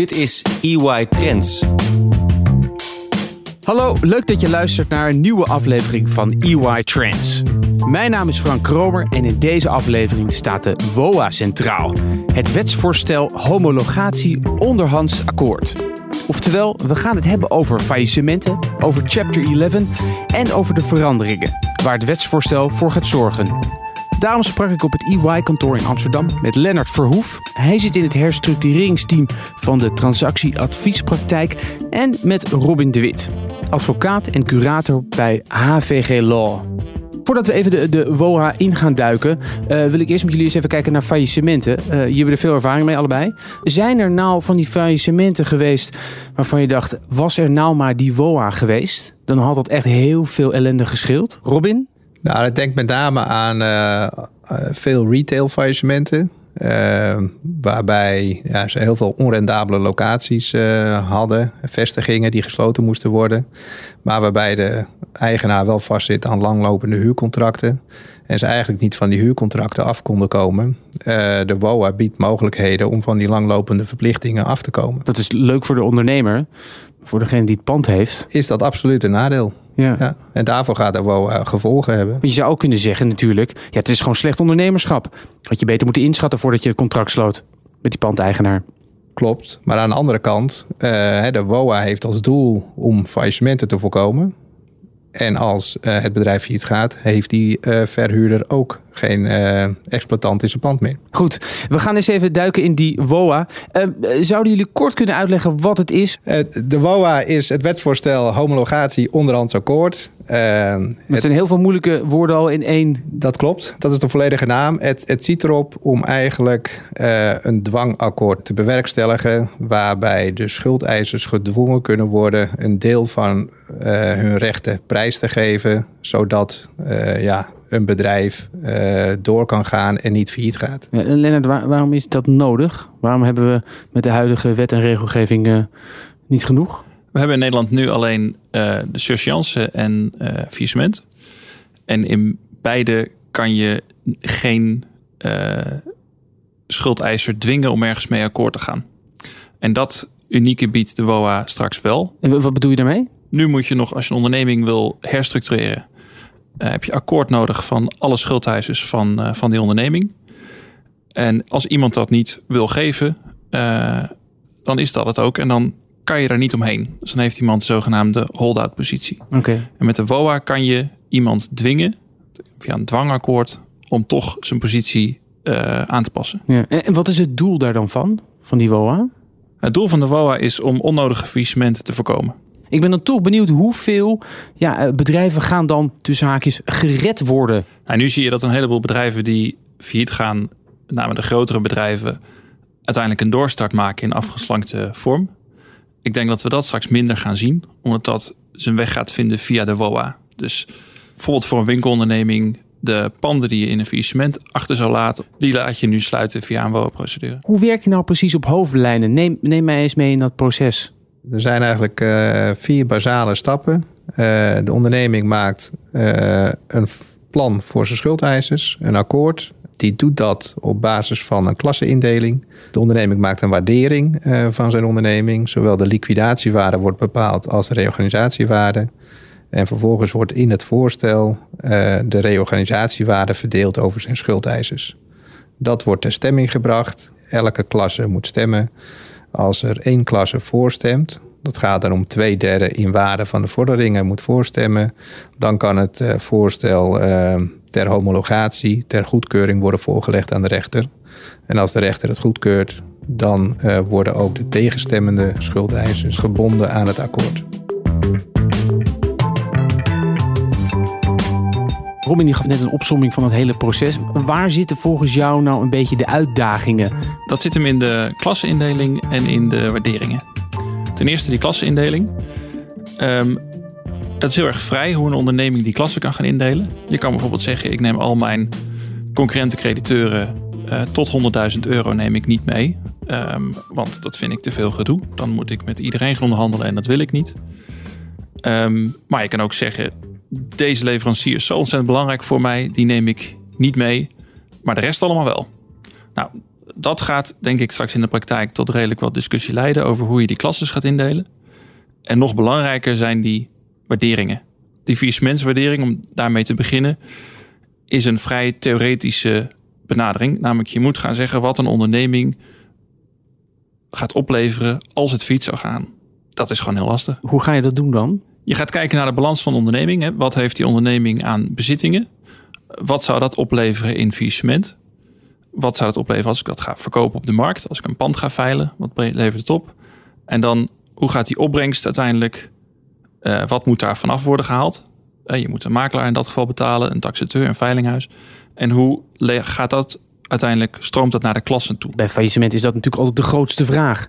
Dit is EY Trends. Hallo, leuk dat je luistert naar een nieuwe aflevering van EY Trends. Mijn naam is Frank Kromer en in deze aflevering staat de WOA centraal. Het wetsvoorstel homologatie onderhands akkoord. Oftewel, we gaan het hebben over faillissementen, over Chapter 11 en over de veranderingen waar het wetsvoorstel voor gaat zorgen. Daarom sprak ik op het EY-kantoor in Amsterdam met Lennart Verhoef. Hij zit in het herstructureringsteam van de transactieadviespraktijk. En met Robin de Wit, advocaat en curator bij HVG Law. Voordat we even de, de WOA in gaan duiken, uh, wil ik eerst met jullie eens even kijken naar faillissementen. Uh, jullie hebben er veel ervaring mee, allebei. Zijn er nou van die faillissementen geweest waarvan je dacht, was er nou maar die WOA geweest? Dan had dat echt heel veel ellende gescheeld. Robin? Nou, ik denk met name aan uh, veel retail faillissementen. Uh, waarbij ja, ze heel veel onrendabele locaties hadden, vestigingen die gesloten moesten worden. Maar waarbij de eigenaar wel vastzit aan langlopende huurcontracten. En ze eigenlijk niet van die huurcontracten af konden komen. Uh, de WOA biedt mogelijkheden om van die langlopende verplichtingen af te komen. Dat is leuk voor de ondernemer. Voor degene die het pand heeft. Is dat absoluut een nadeel. Ja. ja. En daarvoor gaat er wel uh, gevolgen hebben. Je zou ook kunnen zeggen natuurlijk, ja, het is gewoon slecht ondernemerschap. Had je beter moeten inschatten voordat je het contract sloot met die pandeigenaar. Klopt, maar aan de andere kant, uh, de WOA heeft als doel om faillissementen te voorkomen. En als uh, het bedrijf failliet gaat, heeft die uh, verhuurder ook geen uh, exploitant in zijn pand meer. Goed, we gaan eens even duiken in die WOA. zouden jullie kort kunnen uitleggen wat het is? de WOA is het wetsvoorstel homologatie onderhands akkoord. Het, het zijn heel veel moeilijke woorden al in één. Dat klopt, dat is de volledige naam. Het, het ziet erop om eigenlijk een dwangakkoord te bewerkstelligen... waarbij de schuldeisers gedwongen kunnen worden een deel van hun rechten prijs te geven, zodat uh, ja, een bedrijf uh, door kan gaan en niet failliet gaat. Ja, Lennart, waar, waarom is dat nodig? Waarom hebben we met de huidige wet en regelgeving uh, niet genoeg? We hebben in Nederland nu alleen de surseance en faillissement. En in beide kan je geen schuldeiser dwingen om ergens mee akkoord te gaan. En dat unieke biedt de WOA straks wel. En wat bedoel je daarmee? Nu moet je nog, als je een onderneming wil herstructureren, uh, heb je akkoord nodig van alle schuldeisers van, uh, van die onderneming. En als iemand dat niet wil geven, uh, dan is dat het ook. En dan kan je er niet omheen. Dus dan heeft iemand de zogenaamde hold-out positie. Okay. En met de WOA kan je iemand dwingen, via een dwangakkoord, om toch zijn positie aan te passen. Ja. En wat is het doel daar dan van, van die WOA? Het doel van de WOA is om onnodige faillissementen te voorkomen. Ik ben dan toch benieuwd hoeveel ja, eh, bedrijven gaan dan tussen haakjes gered worden. Nou, nu zie je dat een heleboel bedrijven die failliet gaan, met name de grotere bedrijven, uiteindelijk een doorstart maken in afgeslankte vorm. Ik denk dat we dat straks minder gaan zien, omdat dat zijn weg gaat vinden via de WOA. Dus bijvoorbeeld voor een winkelonderneming, de panden die je in een faillissement achter zou laten, die laat je nu sluiten via een WOA-procedure. Hoe werkt die nou precies op hoofdlijnen? Neem, neem mij eens mee in dat proces. Er zijn eigenlijk uh, vier basale stappen. Uh, de onderneming maakt uh, een plan voor zijn schuldeisers, een akkoord. Die doet dat op basis van een klasseindeling. De onderneming maakt een waardering van zijn onderneming. Zowel de liquidatiewaarde wordt bepaald als de reorganisatiewaarde. En vervolgens wordt in het voorstel de reorganisatiewaarde verdeeld over zijn schuldeisers. Dat wordt ter stemming gebracht. Elke klasse moet stemmen. Als er één klasse voorstemt, dat gaat dan om twee derde in waarde van de vorderingen moet voorstemmen, dan kan het uh, voorstel uh, ter homologatie, ter goedkeuring worden voorgelegd aan de rechter. En als de rechter het goedkeurt, dan uh, worden ook de tegenstemmende schuldeisers gebonden aan het akkoord. Robin die gaf net een opsomming van het hele proces. Waar zitten volgens jou nou een beetje de uitdagingen? Dat zit hem in de klassenindeling en in de waarderingen. Ten eerste die klassenindeling. Um, het is heel erg vrij hoe een onderneming die klassen kan gaan indelen. Je kan bijvoorbeeld zeggen, ik neem al mijn concurrente crediteuren uh, tot 100.000 euro neem ik niet mee. Um, want dat vind ik te veel gedoe. Dan moet ik met iedereen gaan onderhandelen en dat wil ik niet. Um, maar je kan ook zeggen, deze leverancier is zo ontzettend belangrijk voor mij, die neem ik niet mee, maar de rest allemaal wel. Nou, dat gaat denk ik straks in de praktijk tot redelijk wat discussie leiden over hoe je die klasses gaat indelen. En nog belangrijker zijn die waarderingen. Die faillissementswaardering, om daarmee te beginnen, is een vrij theoretische benadering. Namelijk, je moet gaan zeggen wat een onderneming gaat opleveren als het fiets zou gaan. Dat is gewoon heel lastig. Hoe ga je dat doen dan? Je gaat kijken naar de balans van de onderneming. Hè. Wat heeft die onderneming aan bezittingen? Wat zou dat opleveren in faillissement? Wat zou het opleveren als ik dat ga verkopen op de markt? Als ik een pand ga veilen, wat levert het op? En dan, hoe gaat die opbrengst uiteindelijk? Uh, wat moet daar vanaf worden gehaald? Uh, je moet een makelaar in dat geval betalen, een taxateur, een veilinghuis. En hoe gaat dat uiteindelijk, stroomt dat naar de klassen toe? Bij faillissement is dat natuurlijk altijd de grootste vraag.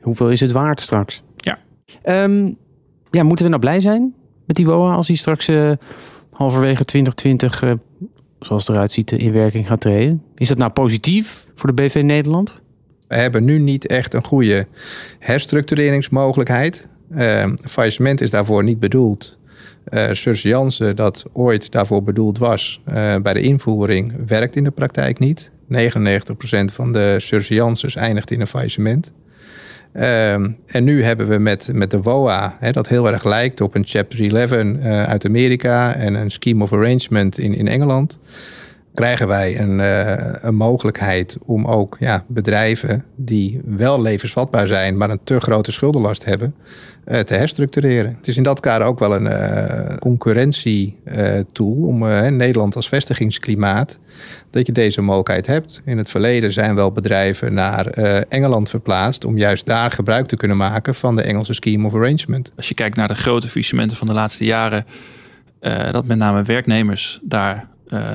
Hoeveel is het waard straks? Ja. Um, ja, moeten we nou blij zijn met die WOA als die straks uh, halverwege 2020, uh, zoals het eruit ziet, in werking gaat treden? Is dat nou positief voor de BV Nederland? We hebben nu niet echt een goede herstructureringsmogelijkheid. Uh, faillissement is daarvoor niet bedoeld. Uh, dat ooit daarvoor bedoeld was uh, bij de invoering, werkt in de praktijk niet. 99% van de surseances eindigt in een faillissement. Ehm, en nu hebben we met, met de WOA, hè, dat heel erg lijkt op een Chapter 11 uh, uit Amerika en een Scheme of Arrangement in, in Engeland, krijgen wij een, uh, een mogelijkheid om ook ja, bedrijven die wel levensvatbaar zijn, maar een te grote schuldenlast hebben, uh, te herstructureren. Het is in dat kader ook wel een uh, concurrentietool om Nederland als vestigingsklimaat, dat je deze mogelijkheid hebt. In het verleden zijn wel bedrijven naar Engeland verplaatst om juist daar gebruik te kunnen maken van de Engelse Scheme of Arrangement. Als je kijkt naar de grote faillissementen van de laatste jaren, dat met name werknemers daar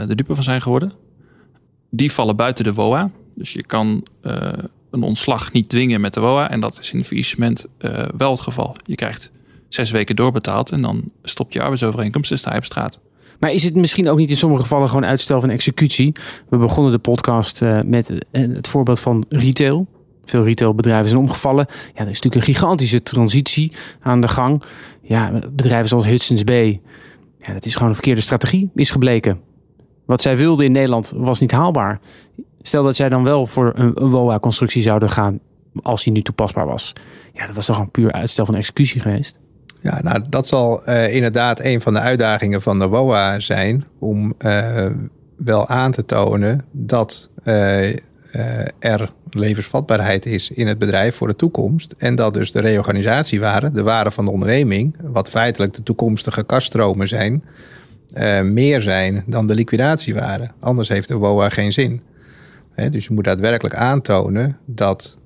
de dupe van zijn geworden. Die vallen buiten de WOA. Dus je kan een ontslag niet dwingen met de WOA. En dat is in faillissement uh, wel het geval. Je krijgt zes weken doorbetaald en dan stopt je arbeidsovereenkomst en sta je op straat. Maar is het misschien ook niet in sommige gevallen gewoon uitstel van executie? We begonnen de podcast met het voorbeeld van retail. Veel retailbedrijven zijn omgevallen. Ja, er is natuurlijk een gigantische transitie aan de gang. Ja, bedrijven zoals Hudson's Bay. Ja, dat is gewoon een verkeerde strategie, is gebleken. Wat zij wilden in Nederland was niet haalbaar. Stel dat zij dan wel voor een, WOA-constructie zouden gaan als die nu toepasbaar was. Ja, dat was toch een puur uitstel van executie geweest. Ja, nou, dat zal uh, inderdaad een van de uitdagingen van de WOA zijn. Om uh, wel aan te tonen dat uh, er levensvatbaarheid is in het bedrijf voor de toekomst. En dat dus de reorganisatiewaarde, de waarde van de onderneming, wat feitelijk de toekomstige kaststromen zijn, meer zijn dan de liquidatiewaarde. Anders heeft de WOA geen zin dus je moet daadwerkelijk aantonen dat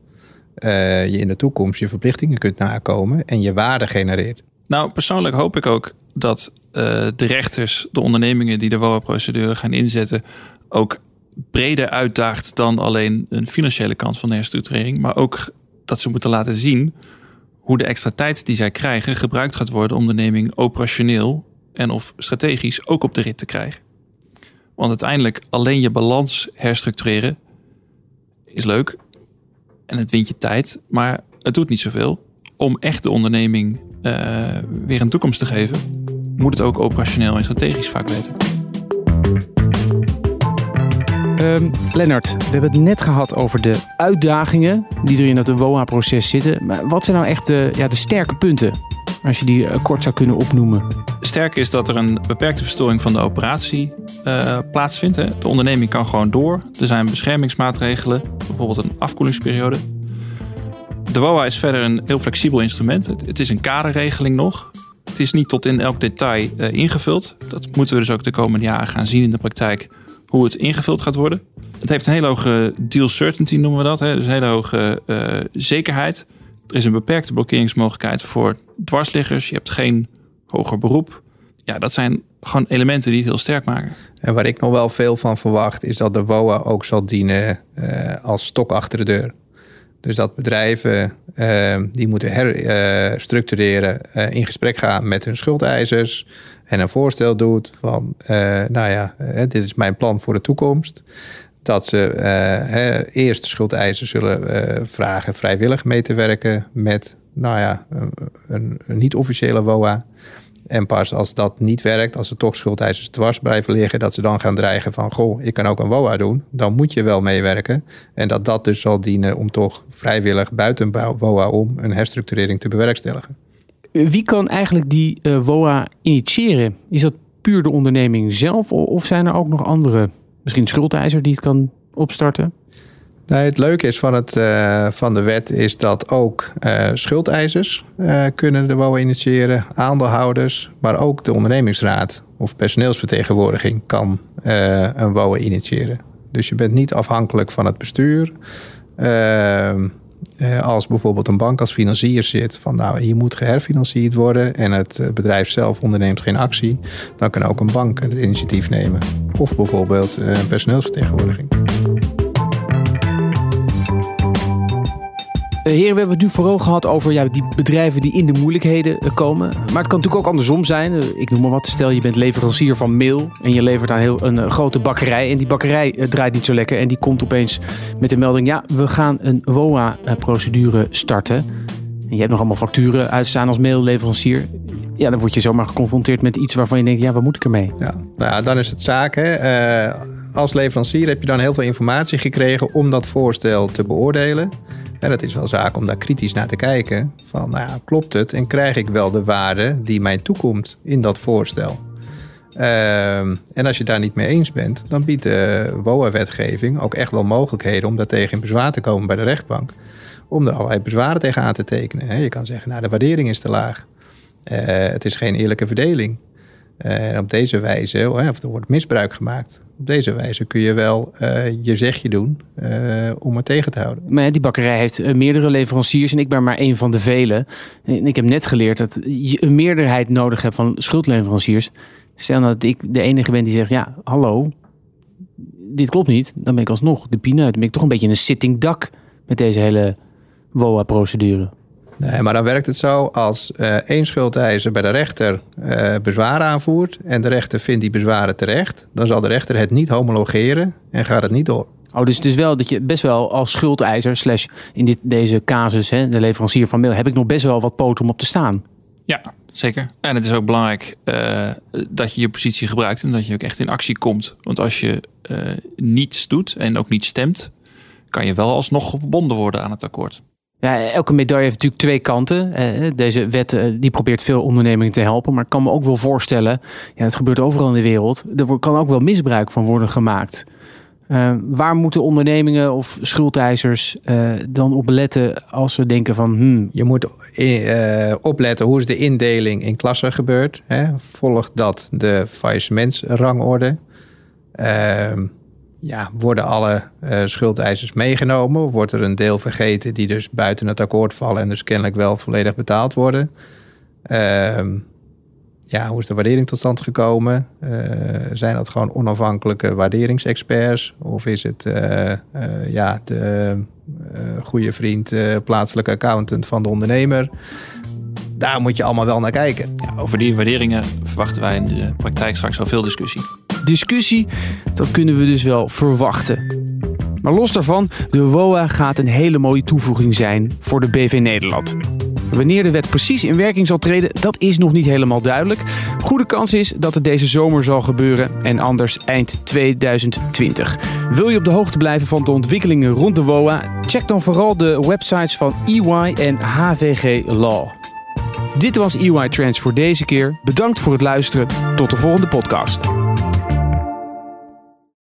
uh, je in de toekomst je verplichtingen kunt nakomen en je waarde genereert. Nou, persoonlijk hoop ik ook dat uh, de rechters de ondernemingen die de WOA-procedure gaan inzetten ook breder uitdaagt dan alleen een financiële kant van de herstructurering, maar ook dat ze moeten laten zien hoe de extra tijd die zij krijgen gebruikt gaat worden om de onderneming operationeel en of strategisch ook op de rit te krijgen. Want uiteindelijk alleen je balans herstructureren is leuk. En het wint je tijd. Maar het doet niet zoveel. Om echt de onderneming uh, weer een toekomst te geven, moet het ook operationeel en strategisch vaak weten. Um, Lennart, we hebben het net gehad over de uitdagingen die er in het WOA-proces zitten. Maar wat zijn nou echt de, ja, de sterke punten, als je die uh, kort zou kunnen opnoemen? Sterk is dat er een beperkte verstoring van de operatie uh, plaatsvindt. Hè. De onderneming kan gewoon door. Er zijn beschermingsmaatregelen, bijvoorbeeld een afkoelingsperiode. De WOA is verder een heel flexibel instrument. Het, is een kaderregeling nog. Het is niet tot in elk detail uh, ingevuld. Dat moeten we dus ook de komende jaren gaan zien in de praktijk hoe het ingevuld gaat worden. Het heeft een hele hoge deal certainty, noemen we dat. Hè. Dus een hele hoge uh, zekerheid. Er is een beperkte blokkeringsmogelijkheid voor dwarsliggers. Je hebt geen hoger beroep. Ja, dat zijn gewoon elementen die het heel sterk maken. En waar ik nog wel veel van verwacht, is dat de WOA ook zal dienen uh, als stok achter de deur. Dus dat bedrijven uh, die moeten herstructureren, uh, in gesprek gaan met hun schuldeisers en een voorstel doet van, nou ja, dit is mijn plan voor de toekomst. Dat ze hè, eerst schuldeisers zullen vragen vrijwillig mee te werken met, nou ja, een, niet-officiële WOA. En pas als dat niet werkt, als er toch schuldeisers dwars blijven liggen, dat ze dan gaan dreigen van, goh, ik kan ook een WOA doen, dan moet je wel meewerken. En dat dat dus zal dienen om toch vrijwillig buiten WOA om een herstructurering te bewerkstelligen. Wie kan eigenlijk die uh, WOA initiëren? Is dat puur de onderneming zelf of zijn er ook nog andere, misschien schuldeiser die het kan opstarten? Het leuke is van, het, uh, van de wet is dat ook uh, schuldeisers uh, kunnen de WOA initiëren, aandeelhouders, maar ook de ondernemingsraad of personeelsvertegenwoordiging kan een WOA initiëren. Dus je bent niet afhankelijk van het bestuur. Als bijvoorbeeld een bank als financier zit van nou hier moet geherfinancierd worden en het bedrijf zelf onderneemt geen actie, dan kan ook een bank het initiatief nemen. Of bijvoorbeeld een personeelsvertegenwoordiging. Heren, we hebben het nu vooral gehad over ja, die bedrijven die in de moeilijkheden uh, komen. Maar het kan natuurlijk ook andersom zijn. Uh, ik noem maar wat. Stel, je bent leverancier van meel en je levert aan heel, een grote bakkerij. En die bakkerij draait niet zo lekker. En die komt opeens met de melding: ja, we gaan een WOA-procedure starten. En je hebt nog allemaal facturen uitstaan als mailleverancier. Ja, dan word je zomaar geconfronteerd met iets waarvan je denkt: ja, wat moet ik ermee? Ja, nou dan is het zaak. Hè? Als leverancier heb je dan heel veel informatie gekregen om dat voorstel te beoordelen. En het is wel zaak om daar kritisch naar te kijken. Van, nou ja, klopt het en krijg ik wel de waarde die mij toekomt in dat voorstel? Uh, en als je daar niet mee eens bent, dan biedt de WOA-wetgeving ook echt wel mogelijkheden om daartegen in bezwaar te komen bij de rechtbank. Om er allerlei bezwaren tegen aan te tekenen. Je kan zeggen, nou de waardering is te laag. Uh, het is geen eerlijke verdeling. En op deze wijze, of er wordt misbruik gemaakt. Op deze wijze kun je wel uh, je zegje doen uh, om het tegen te houden. Maar die bakkerij heeft uh, meerdere leveranciers en ik ben maar één van de vele. En ik heb net geleerd dat je een meerderheid nodig hebt van schuldleveranciers. Stel nou dat ik de enige ben die zegt, ja, hallo, dit klopt niet. Dan ben ik alsnog de pineut. Dan ben ik toch een beetje een sitting dak met deze hele WOA-procedure. Nee, maar dan werkt het zo als uh, één schuldeiser bij de rechter uh, bezwaren aanvoert en de rechter vindt die bezwaren terecht, dan zal de rechter het niet homologeren en gaat het niet door. Oh, dus het is wel dat je best wel als schuldeiser, slash in dit, deze casus, hè, de leverancier van mail, heb ik nog best wel wat poten om op te staan. Ja, zeker. En het is ook belangrijk uh, dat je je positie gebruikt en dat je ook echt in actie komt. Want als je niets doet en ook niet stemt, kan je wel alsnog verbonden worden aan het akkoord. Ja, elke medaille heeft natuurlijk twee kanten. Eh, deze wet eh, die probeert veel ondernemingen te helpen. Maar ik kan me ook wel voorstellen, ja, het gebeurt overal in de wereld. Er kan ook wel misbruik van worden gemaakt. Uh, waar moeten ondernemingen of schuldeisers dan op letten als ze denken van... Hmm. Je moet opletten hoe is de indeling in klassen gebeurt. Hè? Volgt dat de faillissementsrangorde? Ehm, ja, worden alle uh, schuldeisers meegenomen? Wordt er een deel vergeten die dus buiten het akkoord vallen en dus kennelijk wel volledig betaald worden? Uh, ja, hoe is de waardering tot stand gekomen? Uh, zijn dat gewoon onafhankelijke waarderingsexperts? Of is het uh, ja, de goede vriend, plaatselijke accountant van de ondernemer? Daar moet je allemaal wel naar kijken. Ja, over die waarderingen verwachten wij in de praktijk straks wel veel discussie discussie, dat kunnen we dus wel verwachten. Maar los daarvan, de WOA gaat een hele mooie toevoeging zijn voor de BV Nederland. Wanneer de wet precies in werking zal treden, dat is nog niet helemaal duidelijk. Goede kans is dat het deze zomer zal gebeuren en anders eind 2020. Wil je op de hoogte blijven van de ontwikkelingen rond de WOA? Check dan vooral de websites van EY en HVG Law. Dit was EY Trends voor deze keer. Bedankt voor het luisteren. Tot de volgende podcast.